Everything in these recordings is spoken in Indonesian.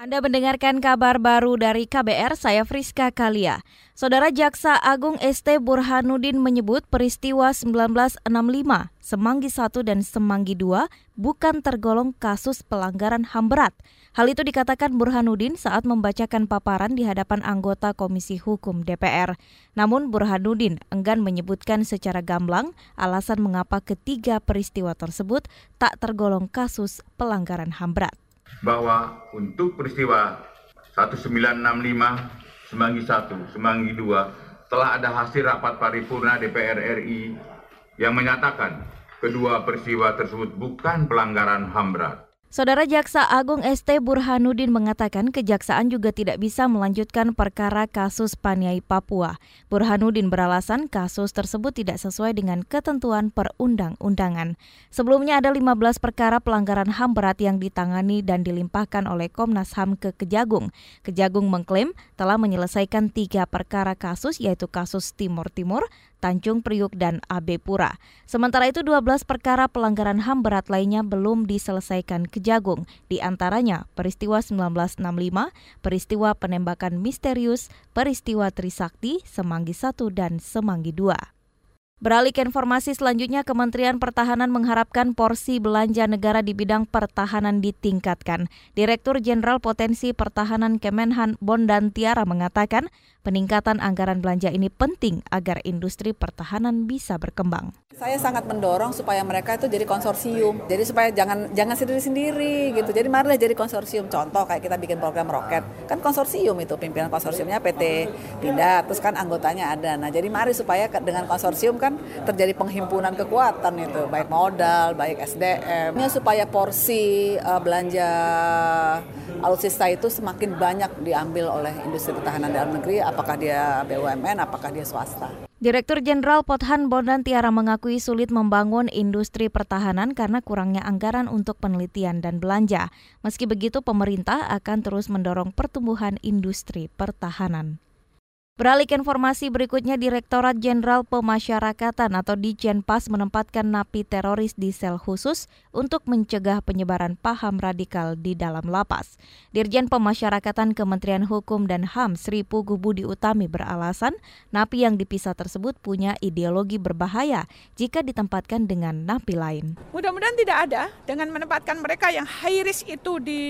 Anda mendengarkan kabar baru dari KBR, saya Friska Kalia. Saudara Jaksa Agung ST Burhanuddin menyebut peristiwa 1965, Semanggi 1 dan Semanggi 2 bukan tergolong kasus pelanggaran HAM berat. Hal itu dikatakan Burhanuddin saat membacakan paparan di hadapan anggota Komisi Hukum DPR. Namun Burhanuddin enggan menyebutkan secara gamblang alasan mengapa ketiga peristiwa tersebut tak tergolong kasus pelanggaran HAM berat bahwa untuk peristiwa 1965 Semanggi 1, Semanggi 2 telah ada hasil rapat paripurna DPR RI yang menyatakan kedua peristiwa tersebut bukan pelanggaran HAM berat. Saudara Jaksa Agung ST Burhanuddin mengatakan kejaksaan juga tidak bisa melanjutkan perkara kasus Paniai Papua. Burhanuddin beralasan kasus tersebut tidak sesuai dengan ketentuan perundang-undangan. Sebelumnya ada 15 perkara pelanggaran HAM berat yang ditangani dan dilimpahkan oleh Komnas HAM ke Kejagung. Kejagung mengklaim telah menyelesaikan tiga perkara kasus yaitu kasus Timur Timur, Tanjung Priuk, dan AB Pura. Sementara itu 12 perkara pelanggaran HAM berat lainnya belum diselesaikan Kejagung, di antaranya peristiwa 1965, peristiwa penembakan misterius, peristiwa Trisakti, Semanggi 1, dan Semanggi 2. Beralih ke informasi selanjutnya, Kementerian Pertahanan mengharapkan porsi belanja negara di bidang pertahanan ditingkatkan. Direktur Jenderal Potensi Pertahanan Kemenhan Bondan Tiara mengatakan, peningkatan anggaran belanja ini penting agar industri pertahanan bisa berkembang. Saya sangat mendorong supaya mereka itu jadi konsorsium. Jadi supaya jangan jangan sendiri-sendiri gitu. Jadi marilah jadi konsorsium. Contoh kayak kita bikin program roket, kan konsorsium itu pimpinan konsorsiumnya PT Pindad, terus kan anggotanya ada. Nah, jadi mari supaya dengan konsorsium kan terjadi penghimpunan kekuatan itu baik modal baik SDM ini supaya porsi uh, belanja alutsista itu semakin banyak diambil oleh industri pertahanan dalam negeri apakah dia BUMN apakah dia swasta Direktur Jenderal Pothan Bondan Tiara mengakui sulit membangun industri pertahanan karena kurangnya anggaran untuk penelitian dan belanja. Meski begitu, pemerintah akan terus mendorong pertumbuhan industri pertahanan. Beralih informasi berikutnya, Direktorat Jenderal Pemasyarakatan atau Dijenpas menempatkan napi teroris di sel khusus untuk mencegah penyebaran paham radikal di dalam lapas. Dirjen Pemasyarakatan Kementerian Hukum dan HAM Sri Pugu Budi Utami beralasan napi yang dipisah tersebut punya ideologi berbahaya jika ditempatkan dengan napi lain. Mudah-mudahan tidak ada dengan menempatkan mereka yang high risk itu di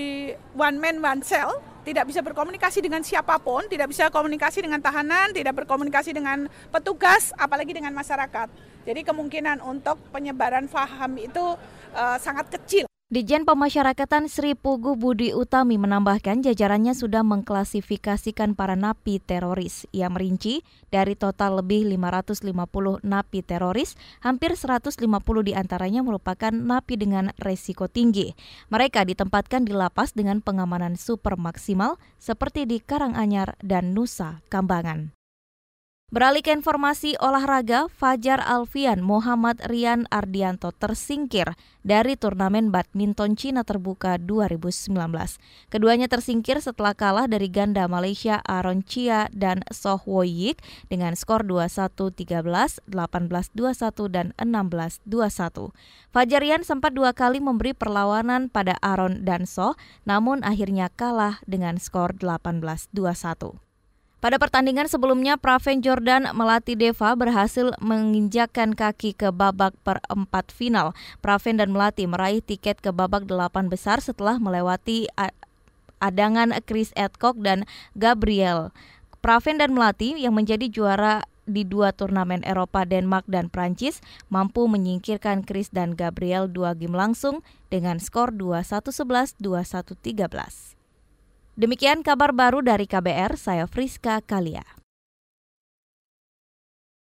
one man one cell tidak bisa berkomunikasi dengan siapa pun, tidak bisa komunikasi dengan tahanan, tidak berkomunikasi dengan petugas, apalagi dengan masyarakat. Jadi kemungkinan untuk penyebaran faham itu uh, sangat kecil. Dijen Pemasyarakatan Sri Pugu Budi Utami menambahkan jajarannya sudah mengklasifikasikan para napi teroris. Ia merinci dari total lebih 550 napi teroris, hampir 150 di antaranya merupakan napi dengan resiko tinggi. Mereka ditempatkan di lapas dengan pengamanan super maksimal seperti di Karanganyar dan Nusa Kambangan. Beralih ke informasi olahraga, Fajar Alfian Muhammad Rian Ardianto tersingkir dari turnamen badminton Cina terbuka 2019. Keduanya tersingkir setelah kalah dari ganda Malaysia Aaron Chia dan Soh Woyik dengan skor 21-13, 18-21, dan 16-21. Fajar Rian sempat dua kali memberi perlawanan pada Aaron dan Soh, namun akhirnya kalah dengan skor 18-21. Pada pertandingan sebelumnya, Praven Jordan Melati Deva berhasil menginjakkan kaki ke babak perempat final. Praven dan Melati meraih tiket ke babak delapan besar setelah melewati adangan Chris Edcock dan Gabriel. Praven dan Melati yang menjadi juara di dua turnamen Eropa, Denmark, dan Prancis mampu menyingkirkan Chris dan Gabriel dua game langsung dengan skor 2-1-11, 2-1-13. Demikian kabar baru dari KBR, saya Friska Kalia.